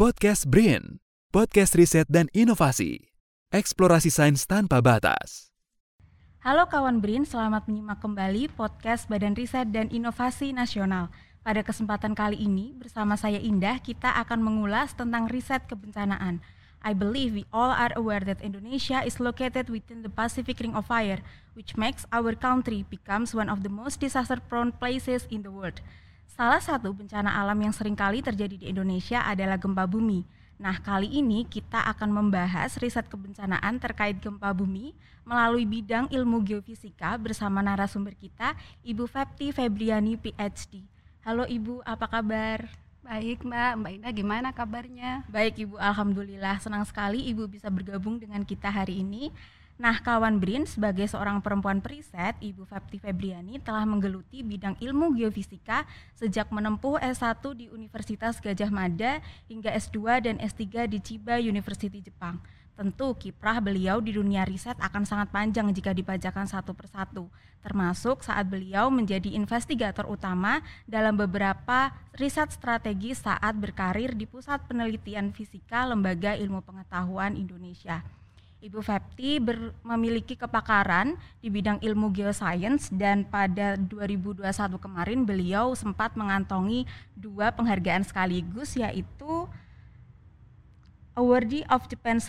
Podcast Brain, podcast riset dan inovasi. Eksplorasi sains tanpa batas. Halo kawan BRIN, selamat menyimak kembali podcast Badan Riset dan Inovasi Nasional. Pada kesempatan kali ini, bersama saya Indah, kita akan mengulas tentang riset kebencanaan. I believe we all are aware that Indonesia is located within the Pacific Ring of Fire, which makes our country becomes one of the most disaster-prone places in the world. Salah satu bencana alam yang sering kali terjadi di Indonesia adalah gempa bumi. Nah, kali ini kita akan membahas riset kebencanaan terkait gempa bumi melalui bidang ilmu geofisika bersama narasumber kita, Ibu Fepti Febriani PhD. Halo Ibu, apa kabar? Baik Mbak, Mbak Indah gimana kabarnya? Baik Ibu, Alhamdulillah senang sekali Ibu bisa bergabung dengan kita hari ini. Nah, kawan BRIN sebagai seorang perempuan periset, Ibu Fepti Febriani telah menggeluti bidang ilmu geofisika sejak menempuh S1 di Universitas Gajah Mada hingga S2 dan S3 di Chiba University Jepang. Tentu kiprah beliau di dunia riset akan sangat panjang jika dibacakan satu persatu, termasuk saat beliau menjadi investigator utama dalam beberapa riset strategi saat berkarir di Pusat Penelitian Fisika Lembaga Ilmu Pengetahuan Indonesia. Ibu Fepti ber, memiliki kepakaran di bidang ilmu geoscience dan pada 2021 kemarin beliau sempat mengantongi dua penghargaan sekaligus yaitu Awardee of Japan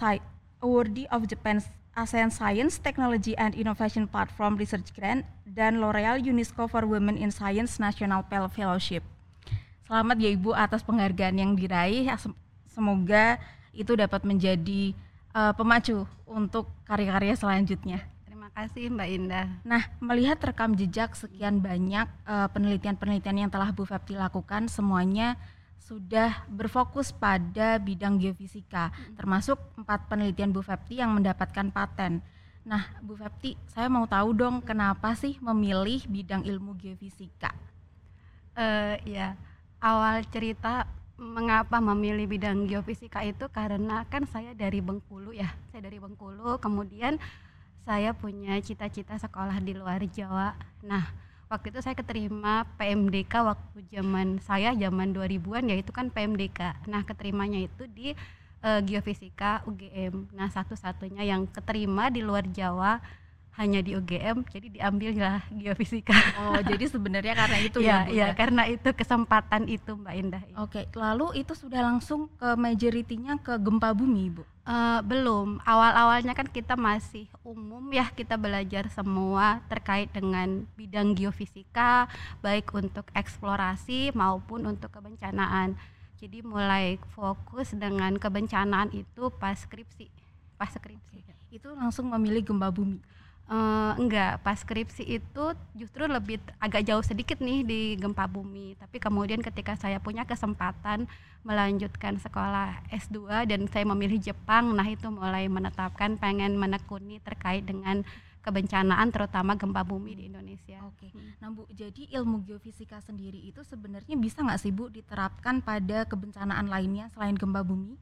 awardee of Japan's ASEAN Science, Technology and Innovation Platform Research Grant dan L'Oreal UNESCO for Women in Science National Fellowship. Selamat ya Ibu atas penghargaan yang diraih. Semoga itu dapat menjadi uh, pemacu untuk karya-karya selanjutnya. Terima kasih Mbak Indah. Nah, melihat rekam jejak sekian banyak eh, penelitian-penelitian uh, yang telah Bu Fepti lakukan, semuanya sudah berfokus pada bidang geofisika, hmm. termasuk empat penelitian Bu Fepti yang mendapatkan paten. Nah, Bu Fepti, saya mau tahu dong kenapa sih memilih bidang ilmu geofisika? Uh, ya, awal cerita mengapa memilih bidang geofisika itu karena kan saya dari Bengkulu ya, saya dari Bengkulu, kemudian saya punya cita-cita sekolah di luar Jawa. Nah, waktu itu saya keterima PMDK waktu zaman saya zaman 2000-an yaitu kan PMDK. Nah, keterimanya itu di uh, Geofisika UGM. Nah, satu-satunya yang keterima di luar Jawa hanya di UGM jadi diambillah geofisika. Oh, jadi sebenarnya karena itu ya, ya, ya, karena itu kesempatan itu Mbak Indah. Oke, lalu itu sudah langsung ke majoritinya ke gempa bumi, Bu? Uh, belum. Awal-awalnya kan kita masih umum ya, kita belajar semua terkait dengan bidang geofisika baik untuk eksplorasi maupun untuk kebencanaan. Jadi mulai fokus dengan kebencanaan itu pas skripsi. Pas skripsi. Itu langsung memilih gempa bumi Uh, enggak, pas skripsi itu justru lebih agak jauh sedikit nih di gempa bumi. Tapi kemudian ketika saya punya kesempatan melanjutkan sekolah S2 dan saya memilih Jepang, nah itu mulai menetapkan pengen menekuni terkait dengan kebencanaan terutama gempa bumi di Indonesia. Oke. Hmm. Nah Bu, jadi ilmu geofisika sendiri itu sebenarnya bisa nggak sih Bu diterapkan pada kebencanaan lainnya selain gempa bumi?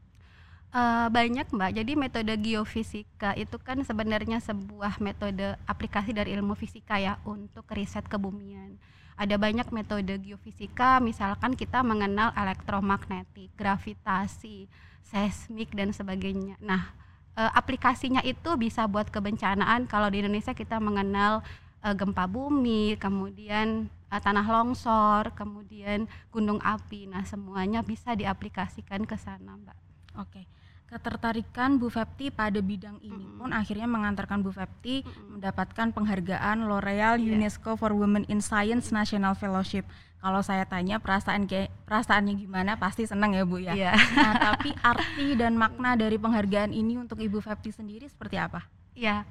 Uh, banyak mbak. Jadi metode geofisika itu kan sebenarnya sebuah metode aplikasi dari ilmu fisika ya untuk riset kebumian. Ada banyak metode geofisika, misalkan kita mengenal elektromagnetik, gravitasi, seismik dan sebagainya. Nah, uh, aplikasinya itu bisa buat kebencanaan. Kalau di Indonesia kita mengenal uh, gempa bumi, kemudian uh, tanah longsor, kemudian gunung api. Nah, semuanya bisa diaplikasikan ke sana, Mbak. Oke. Okay ketertarikan Bu Fepti pada bidang ini mm -hmm. pun akhirnya mengantarkan Bu Fepti mm -hmm. mendapatkan penghargaan L'Oreal yeah. UNESCO for Women in Science National Fellowship. Kalau saya tanya perasaan kayak perasaannya gimana pasti senang ya Bu ya. Yeah. Nah, tapi arti dan makna dari penghargaan ini untuk Ibu Fepti sendiri seperti apa? Ya.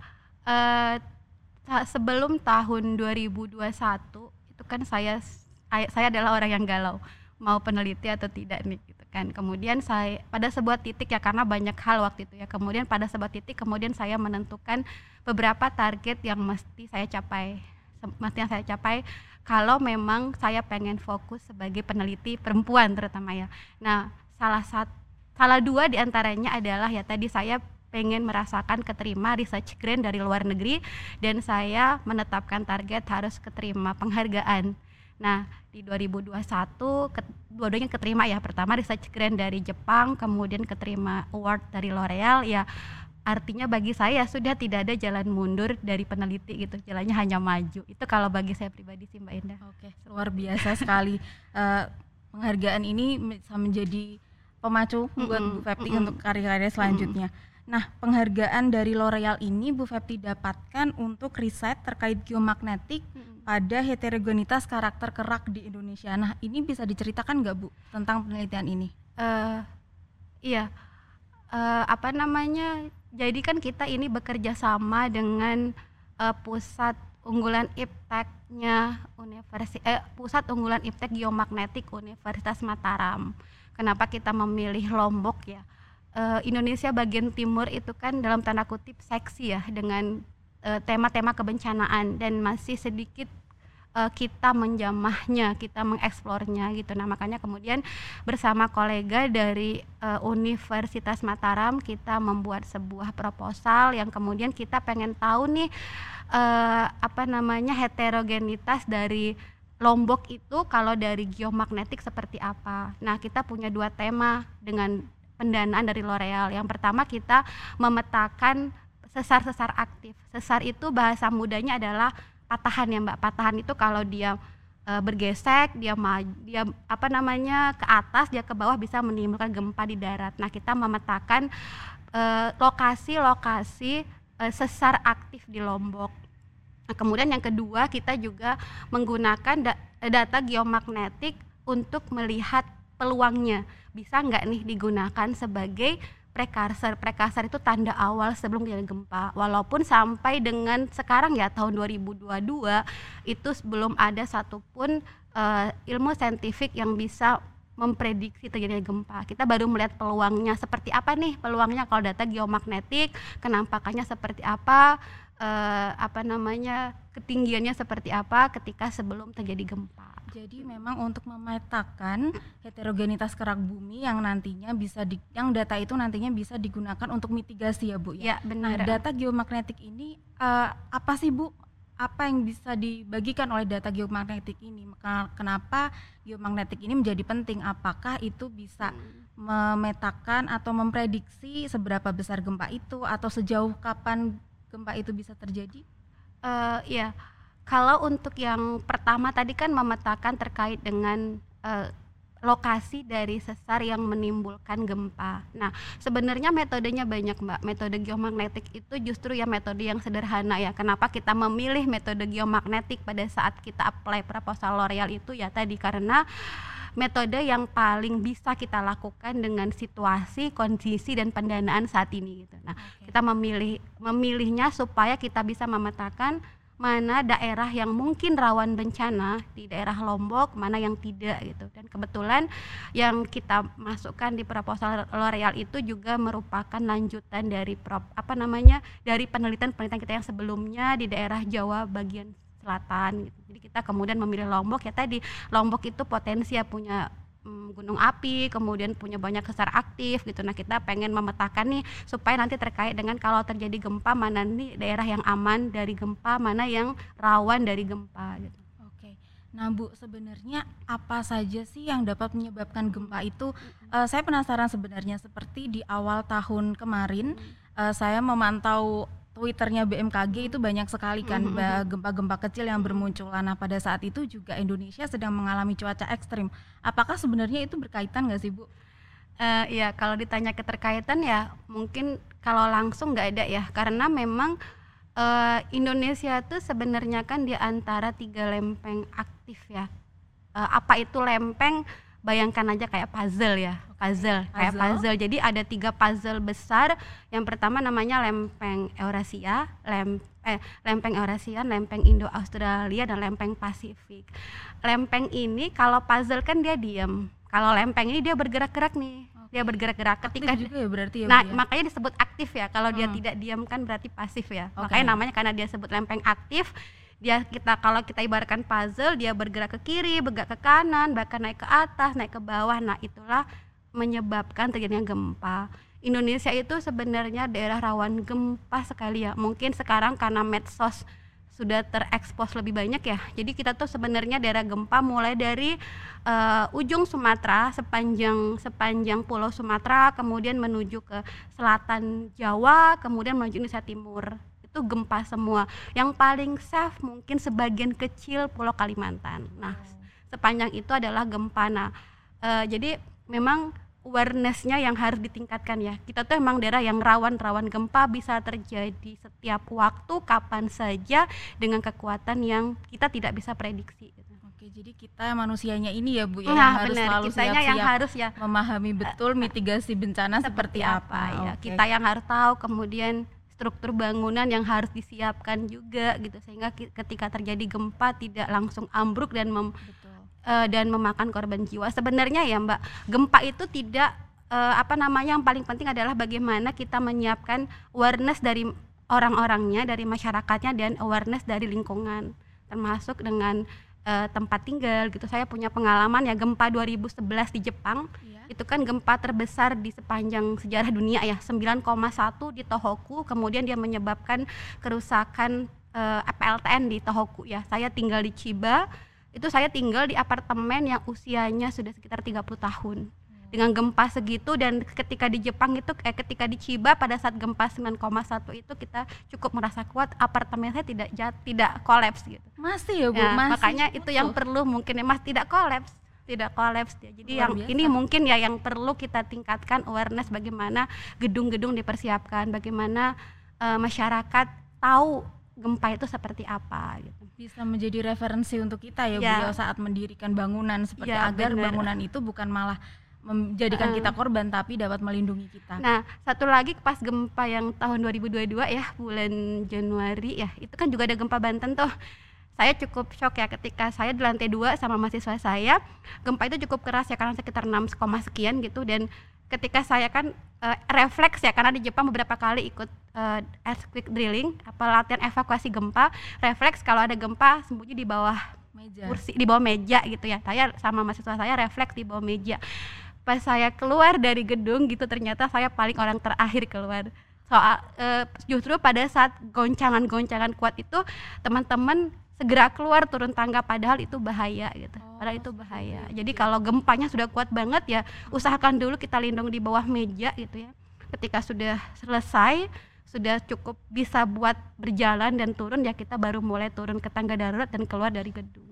Uh, sebelum tahun 2021 itu kan saya saya adalah orang yang galau mau peneliti atau tidak nih gitu kan. Kemudian saya pada sebuah titik ya karena banyak hal waktu itu ya. Kemudian pada sebuah titik kemudian saya menentukan beberapa target yang mesti saya capai. Mesti yang saya capai kalau memang saya pengen fokus sebagai peneliti perempuan terutama ya. Nah salah satu salah dua di antaranya adalah ya tadi saya pengen merasakan keterima research grant dari luar negeri dan saya menetapkan target harus keterima penghargaan Nah, di 2021 ke, dua-duanya keterima ya. Pertama research grant dari Jepang, kemudian keterima award dari L'Oreal ya. Artinya bagi saya sudah tidak ada jalan mundur dari peneliti gitu. Jalannya hanya maju. Itu kalau bagi saya pribadi sih Mbak Indah. Oke, luar biasa sekali. Uh, penghargaan ini bisa menjadi pemacu mm -mm, buat Bu mm -mm. untuk karir-karir selanjutnya. Mm -mm. Nah, penghargaan dari L'Oreal ini Bu Fepti dapatkan untuk riset terkait geomagnetik hmm. pada heterogenitas karakter kerak di Indonesia. Nah, ini bisa diceritakan nggak Bu tentang penelitian ini? Uh, iya, uh, apa namanya? Jadi kan kita ini bekerja sama dengan uh, pusat unggulan ipteknya Universitas eh, pusat unggulan iptek geomagnetik Universitas Mataram. Kenapa kita memilih Lombok ya? Uh, Indonesia bagian timur itu kan dalam tanda kutip seksi ya dengan eh, tema-tema kebencanaan dan masih sedikit uh, kita menjamahnya, kita mengeksplornya gitu. Nah, makanya kemudian bersama kolega dari uh, Universitas Mataram kita membuat sebuah proposal yang kemudian kita pengen tahu nih uh, apa namanya heterogenitas dari Lombok itu kalau dari geomagnetik seperti apa. Nah, kita punya dua tema dengan pendanaan dari L'Oreal. Yang pertama kita memetakan sesar-sesar aktif. Sesar itu bahasa mudanya adalah patahan ya Mbak. Patahan itu kalau dia e, bergesek, dia dia apa namanya ke atas, dia ke bawah bisa menimbulkan gempa di darat. Nah, kita memetakan lokasi-lokasi e, sesar aktif di Lombok. Nah, kemudian yang kedua kita juga menggunakan da data geomagnetik untuk melihat peluangnya. Bisa nggak nih digunakan sebagai prekarsor prekarsor itu tanda awal sebelum kejadian gempa. Walaupun sampai dengan sekarang ya tahun 2022 itu belum ada satupun uh, ilmu saintifik yang bisa memprediksi terjadinya gempa. Kita baru melihat peluangnya. Seperti apa nih peluangnya? Kalau data geomagnetik, kenampakannya seperti apa, uh, apa namanya ketinggiannya seperti apa ketika sebelum terjadi gempa. Jadi memang untuk memetakan heterogenitas kerak bumi yang nantinya bisa di, yang data itu nantinya bisa digunakan untuk mitigasi ya Bu ya. Ya benar. Nah, data geomagnetik ini uh, apa sih Bu? Apa yang bisa dibagikan oleh data geomagnetik ini? Kenapa geomagnetik ini menjadi penting? Apakah itu bisa hmm. memetakan atau memprediksi seberapa besar gempa itu atau sejauh kapan gempa itu bisa terjadi? Uh, ya kalau untuk yang pertama tadi kan memetakan terkait dengan uh, lokasi dari sesar yang menimbulkan gempa. Nah, sebenarnya metodenya banyak, Mbak. Metode geomagnetik itu justru ya metode yang sederhana ya. Kenapa kita memilih metode geomagnetik pada saat kita apply proposal L'Oreal itu ya tadi karena metode yang paling bisa kita lakukan dengan situasi, kondisi dan pendanaan saat ini gitu. Nah, okay. kita memilih memilihnya supaya kita bisa memetakan mana daerah yang mungkin rawan bencana di daerah Lombok, mana yang tidak gitu. Dan kebetulan yang kita masukkan di proposal L'Oreal itu juga merupakan lanjutan dari prop, apa namanya dari penelitian-penelitian kita yang sebelumnya di daerah Jawa bagian selatan gitu. Jadi kita kemudian memilih Lombok ya tadi Lombok itu potensi ya punya Hmm, gunung api, kemudian punya banyak sesar aktif gitu. Nah, kita pengen memetakan nih supaya nanti terkait dengan kalau terjadi gempa mana nih daerah yang aman dari gempa, mana yang rawan dari gempa gitu. Oke. Nah, Bu, sebenarnya apa saja sih yang dapat menyebabkan gempa itu? Uh, saya penasaran sebenarnya seperti di awal tahun kemarin uh, saya memantau Twitternya BMKG itu banyak sekali kan mm-hmm. gempa-gempa kecil yang bermunculan. Nah pada saat itu juga Indonesia sedang mengalami cuaca ekstrim. Apakah sebenarnya itu berkaitan nggak sih Bu? Uh, ya kalau ditanya keterkaitan ya mungkin kalau langsung nggak ada ya karena memang uh, Indonesia itu sebenarnya kan di antara tiga lempeng aktif ya. Uh, apa itu lempeng? Bayangkan aja kayak puzzle ya puzzle kayak puzzle. jadi ada tiga puzzle besar. Yang pertama namanya lempeng Eurasia lem eh lempeng Eurasia lempeng Indo Australia dan lempeng Pasifik. Lempeng ini kalau puzzle kan dia diam kalau lempeng ini dia bergerak-gerak nih. Dia bergerak-gerak ketika aktif juga ya berarti ya nah ya? makanya disebut aktif ya. Kalau hmm. dia tidak diam kan berarti pasif ya. Okay. makanya namanya karena dia sebut lempeng aktif dia kita kalau kita ibaratkan puzzle dia bergerak ke kiri bergerak ke kanan bahkan naik ke atas naik ke bawah nah itulah menyebabkan terjadinya gempa Indonesia itu sebenarnya daerah rawan gempa sekali ya mungkin sekarang karena medsos sudah terekspos lebih banyak ya. Jadi kita tuh sebenarnya daerah gempa mulai dari uh, ujung Sumatera sepanjang sepanjang Pulau Sumatera, kemudian menuju ke selatan Jawa, kemudian menuju Indonesia Timur. Itu gempa semua. Yang paling safe mungkin sebagian kecil Pulau Kalimantan. Nah, sepanjang itu adalah gempa. Nah, uh, jadi memang awarenessnya yang harus ditingkatkan ya. Kita tuh emang daerah yang rawan-rawan gempa bisa terjadi setiap waktu kapan saja dengan kekuatan yang kita tidak bisa prediksi. Oke, jadi kita manusianya ini ya Bu ya Nah, yang harus benar. selalu siap-siap yang harus ya memahami betul mitigasi bencana seperti, apa. ya. Oke. Kita yang harus tahu kemudian struktur bangunan yang harus disiapkan juga gitu sehingga ketika terjadi gempa tidak langsung ambruk dan mem, Betul. eh, dan memakan korban jiwa. Sebenarnya ya Mbak, gempa itu tidak eh, apa namanya yang paling penting adalah bagaimana kita menyiapkan awareness dari orang-orangnya, dari masyarakatnya dan awareness dari lingkungan termasuk dengan eh, tempat tinggal gitu. Saya punya pengalaman ya gempa 2011 di Jepang Iya. itu kan gempa terbesar di sepanjang sejarah dunia ya 9,1 di Tohoku kemudian dia menyebabkan kerusakan eh, PLTN di Tohoku ya saya tinggal di Chiba itu saya tinggal di apartemen yang usianya sudah sekitar 30 tahun dengan gempa segitu dan ketika di Jepang itu eh, ketika di Chiba pada saat gempa 9,1 itu kita cukup merasa kuat apartemen saya tidak jat, tidak kolaps gitu Masih ya Bu, Ya, masih. makanya itu yang perlu mungkin ya Mas tidak kolaps, tidak kolaps ya. Jadi Luar yang biasa. ini mungkin ya yang perlu kita tingkatkan awareness bagaimana gedung-gedung dipersiapkan, bagaimana eh, masyarakat tahu gempa itu seperti apa gitu. bisa menjadi referensi untuk kita ya, Bu Ya. ya saat mendirikan bangunan seperti Ya, agar benar. bangunan itu bukan malah menjadikan Eh. kita korban tapi dapat melindungi kita. Nah, satu lagi pas gempa yang tahun 2022 ya, bulan Januari ya, itu kan juga ada gempa Banten tuh. Saya cukup shock ya ketika saya di lantai dua sama mahasiswa saya, gempa itu cukup keras ya karena sekitar 6, sekian gitu dan ketika saya kan eh, refleks ya karena di Jepang beberapa kali ikut eh, earthquake drilling, apa latihan evakuasi gempa, refleks kalau ada gempa sembunyi di bawah Meja. kursi di bawah meja gitu ya saya sama mahasiswa saya refleks di bawah meja pas saya keluar dari gedung gitu ternyata saya paling orang terakhir keluar. Soal eh, justru pada saat goncangan-goncangan kuat itu teman-teman segera keluar turun tangga padahal itu bahaya gitu. Oh, padahal itu bahaya. Jadi kalau gempanya sudah kuat banget ya usahakan dulu kita lindung di bawah meja gitu ya. Ketika sudah selesai sudah cukup bisa buat berjalan dan turun ya kita baru mulai turun ke tangga darurat dan keluar dari gedung.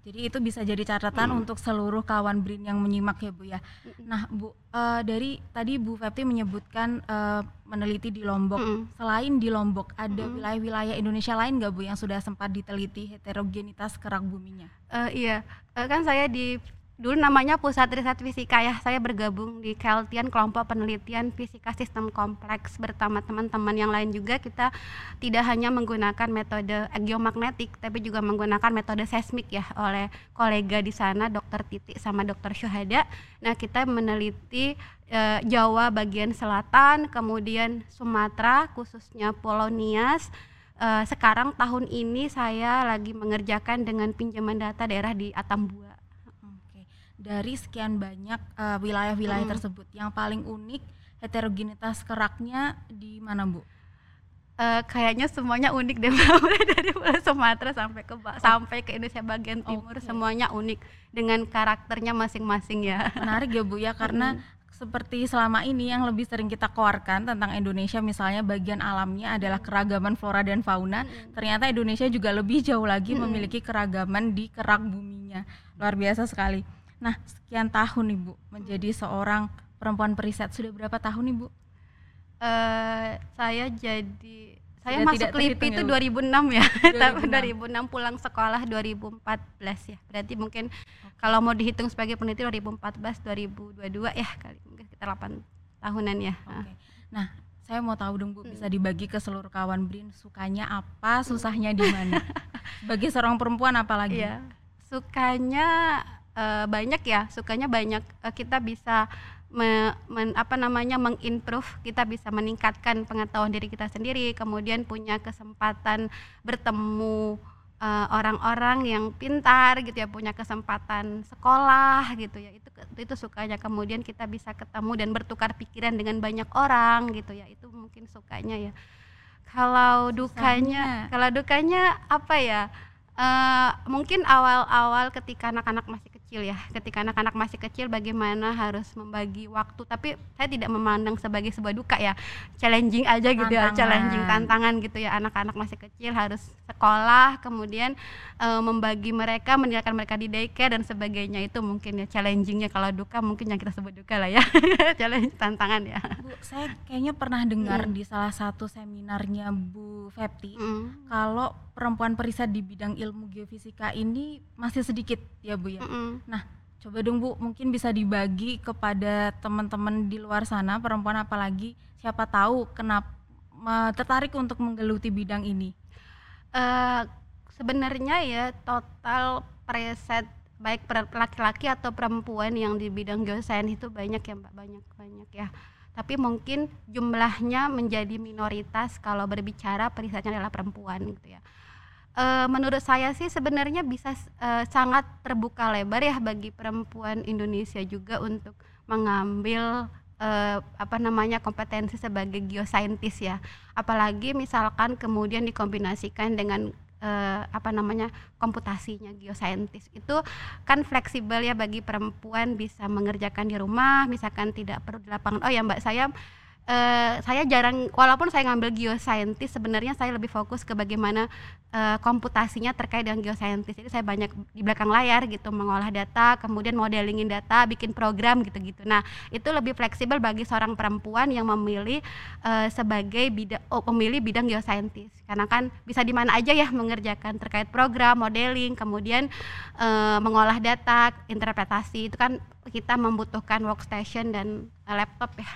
Jadi itu bisa jadi catatan Hmm. untuk seluruh kawan BRIN yang menyimak ya Bu ya. Nah Bu, eh, dari tadi Bu Fepti menyebutkan eh, meneliti di Lombok. Mm-mm. Selain di Lombok, ada Mm-mm. wilayah-wilayah Indonesia lain nggak Bu yang sudah sempat diteliti heterogenitas kerak buminya? Eh, iya, Eh, kan saya di dulu namanya Pusat Riset Fisika ya. Saya bergabung di Keltian kelompok penelitian fisika sistem kompleks bersama teman-teman yang lain juga. Kita tidak hanya menggunakan metode geomagnetik, tapi juga menggunakan metode seismik ya oleh kolega di sana, Dr. Titik sama Dr. Syuhada. Nah, kita meneliti eh, Jawa bagian selatan, kemudian Sumatera, khususnya Pulau Nias. Eh, sekarang tahun ini saya lagi mengerjakan dengan pinjaman data daerah di Atambua. Dari sekian banyak eh, wilayah-wilayah Mm. tersebut, yang paling unik heterogenitas keraknya di mana Bu? Eh, kayaknya semuanya unik deh mulai dari Sumatera sampai ke Ba- sampai ke Indonesia bagian timur Oke. semuanya unik dengan karakternya masing-masing ya. Menarik ya Bu ya karena seperti selama ini yang lebih sering kita keluarkan tentang Indonesia misalnya bagian alamnya adalah keragaman flora dan fauna. Ternyata Indonesia juga lebih jauh lagi Mm-mm. memiliki keragaman di kerak buminya. Luar biasa sekali. Nah, sekian tahun Ibu menjadi seorang perempuan periset. Sudah berapa tahun Ibu? Eh, saya jadi saya Sudah masuk LIPI itu ya, 2006 ya. Tahun 2006. 2006 pulang sekolah 2014 ya. Berarti mungkin kalau mau dihitung sebagai peneliti 2014 2022 ya kali mungkin sekitar 8 tahunan ya. Oke. Nah, saya mau tahu dong Bu, bisa dibagi ke seluruh kawan BRIN sukanya apa, susahnya di mana? Sebagai seorang perempuan apalagi? Iya. Sukanya eh, banyak ya, sukanya banyak. Eh, kita bisa me- men- apa namanya mengimprove, kita bisa meningkatkan pengetahuan diri kita sendiri, kemudian punya kesempatan bertemu eh, orang-orang yang pintar gitu ya, punya kesempatan sekolah gitu ya. Itu itu sukanya. Kemudian kita bisa ketemu dan bertukar pikiran dengan banyak orang gitu ya. Itu mungkin sukanya ya. Kalau dukanya, Susahnya. kalau dukanya apa ya? Eh, mungkin awal-awal ketika anak-anak masih kecil ya, ketika anak-anak masih kecil bagaimana harus membagi waktu. Tapi saya tidak memandang sebagai sebuah duka ya, challenging aja gitu ya, Tantangan. challenging tantangan gitu ya. Anak-anak masih kecil harus sekolah, kemudian eh, membagi mereka, meninggalkan mereka di daycare dan sebagainya itu mungkin ya challengingnya. Kalau duka mungkin yang kita sebut duka lah ya, challenge tantangan ya. Bu, saya kayaknya pernah dengar di salah satu seminarnya Bu Fepti Mm. kalau perempuan periset di bidang ilmu geofisika ini masih sedikit ya Bu ya. Mm-mm. Coba dong Bu, mungkin bisa dibagi kepada teman-teman di luar sana perempuan apalagi siapa tahu kenapa tertarik untuk menggeluti bidang ini. Eh, sebenarnya ya total preset baik laki-laki atau perempuan yang di bidang geosains itu banyak ya mbak banyak banyak ya tapi mungkin jumlahnya menjadi minoritas kalau berbicara perisetnya adalah perempuan gitu ya Eh, menurut saya sih sebenarnya bisa eh, sangat terbuka lebar ya bagi perempuan Indonesia juga untuk mengambil eh, apa namanya kompetensi sebagai geoscientist ya. Apalagi misalkan kemudian dikombinasikan dengan eh, apa namanya komputasinya geoscientist. Itu kan fleksibel ya bagi perempuan bisa mengerjakan di rumah misalkan tidak perlu di lapangan. Oh ya mbak saya eh, saya jarang walaupun saya ngambil geoscientist sebenarnya saya lebih fokus ke bagaimana eh, komputasinya terkait dengan geoscientist. Jadi saya banyak di belakang layar gitu mengolah data kemudian modelingin data bikin program gitu-gitu. Nah itu lebih fleksibel bagi seorang perempuan yang memilih eh, sebagai bidang oh, memilih bidang geoscientist. Karena kan bisa di mana aja ya mengerjakan terkait program modeling kemudian eh, mengolah data interpretasi. Itu kan kita membutuhkan workstation dan laptop ya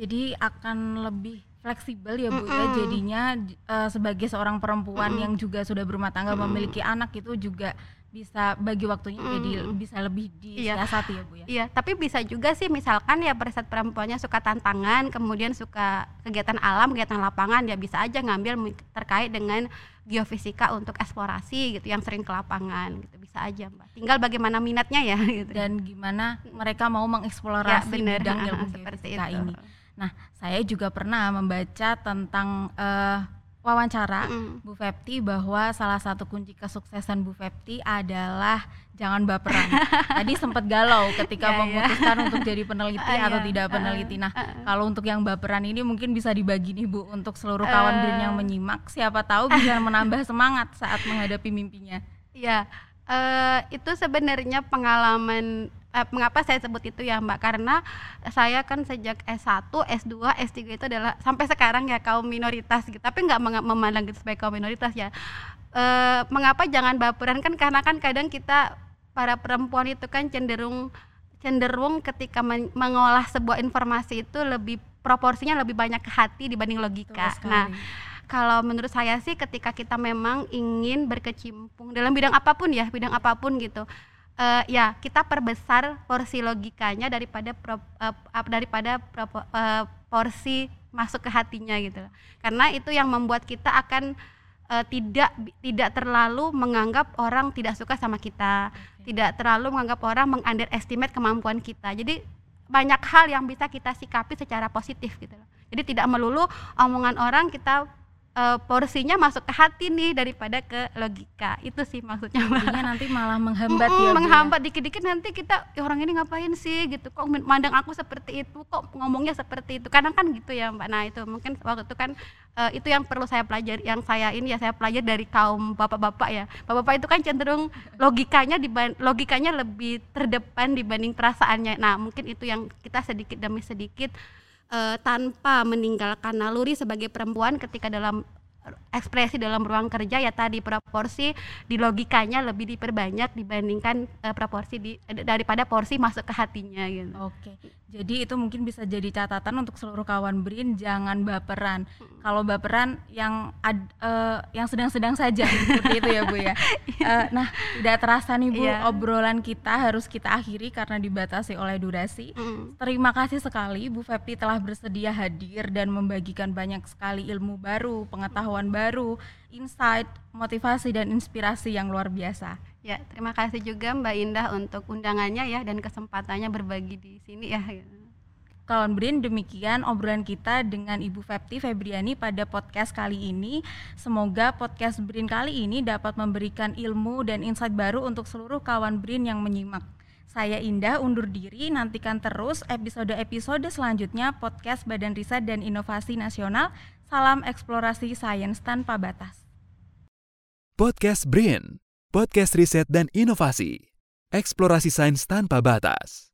Jadi akan lebih fleksibel ya Bu ya Mm-mm. jadinya eh, sebagai seorang perempuan Mm-mm. yang juga sudah berumah tangga Mm-mm. memiliki anak itu juga bisa bagi waktunya jadi Mm-mm. bisa lebih Iya. disiasati ya Bu ya. Iya, tapi bisa juga sih misalkan ya periset perempuannya suka tantangan, kemudian suka kegiatan alam, kegiatan lapangan, ya bisa aja ngambil terkait dengan geofisika untuk eksplorasi gitu yang sering ke lapangan gitu bisa aja mbak. Tinggal bagaimana minatnya ya gitu. Dan gimana mereka mau mengeksplorasi ya benar bidang ilmu seperti geofisika itu. ini. Nah, saya juga pernah membaca tentang eh, wawancara Mm. Bu Fepti bahwa salah satu kunci kesuksesan Bu Fepti adalah jangan baperan. Tadi sempat galau ketika Iya, iya. memutuskan untuk jadi peneliti Ah, atau iya. tidak peneliti. Nah, ah, ah. kalau untuk yang baperan ini mungkin bisa dibagi nih Bu untuk seluruh kawan Eh. Brin yang menyimak. Siapa tahu bisa menambah semangat saat menghadapi mimpinya. Ya, eh, itu sebenarnya pengalaman eh, mengapa saya sebut itu ya Mbak karena saya kan sejak S1, S2, S3 itu adalah sampai sekarang ya kaum minoritas gitu. Tapi nggak memandang itu sebagai kaum minoritas ya. Eh, mengapa jangan baperan kan karena kan kadang kita para perempuan itu kan cenderung cenderung ketika men- mengolah sebuah informasi itu lebih proporsinya lebih banyak ke hati dibanding logika. Nah, kalau menurut saya sih ketika kita memang ingin berkecimpung dalam bidang apa pun ya, bidang apa pun gitu. Eh, ya, kita perbesar porsi logikanya daripada pro- ap- daripada propo- eh, porsi masuk ke hatinya gitu. Karena itu yang membuat kita akan eh, tidak tidak terlalu menganggap orang tidak suka sama kita, tidak terlalu menganggap orang mengunderestimate kemampuan kita. Jadi banyak hal yang bisa kita sikapi secara positif gitu loh. Jadi tidak melulu omongan orang kita eh, porsinya masuk ke hati nih daripada ke logika. Itu sih maksudnya. Jadinya nanti malah menghambat Mm-mm, ya ya. menghambat dikit-dikit. Nanti kita "Ya, orang ini ngapain sih? Gitu. Kok mandang aku seperti itu? Kok ngomongnya seperti itu? Kadang kan gitu ya mbak. Nah itu mungkin waktu itu kan eh, itu yang perlu saya pelajari yang saya ini ya saya pelajari dari kaum bapak-bapak ya. Bapak-bapak itu kan cenderung logikanya diban- logikanya lebih terdepan dibanding perasaannya. Nah mungkin itu yang kita sedikit demi sedikit eh, tanpa meninggalkan naluri sebagai perempuan ketika dalam ekspresi dalam ruang kerja ya tadi proporsi di logikanya lebih diperbanyak dibandingkan eh, proporsi di eh, daripada porsi masuk ke hatinya gitu. Oke, jadi itu mungkin bisa jadi catatan untuk seluruh kawan Brin jangan baperan. Kalau baperan yang ad- eh, yang sedang-sedang saja seperti itu ya Bu ya. Eh, nah, tidak terasa nih Bu Iya. obrolan kita harus kita akhiri karena dibatasi oleh durasi. Mm. Terima kasih sekali Bu Fepti telah bersedia hadir dan membagikan banyak sekali ilmu baru, pengetahuan baru, insight, motivasi dan inspirasi yang luar biasa. Ya, terima kasih juga Mbak Indah untuk undangannya ya dan kesempatannya berbagi di sini ya. kawan Brin, demikian obrolan kita dengan Ibu Fepti Febriani pada podcast kali ini. Semoga podcast Brin kali ini dapat memberikan ilmu dan insight baru untuk seluruh kawan Brin yang menyimak. Saya Indah undur diri, nantikan terus episode-episode selanjutnya podcast Badan Riset dan Inovasi Nasional. Salam eksplorasi sains tanpa batas. Podcast BRIN, podcast riset dan inovasi. Eksplorasi sains tanpa batas.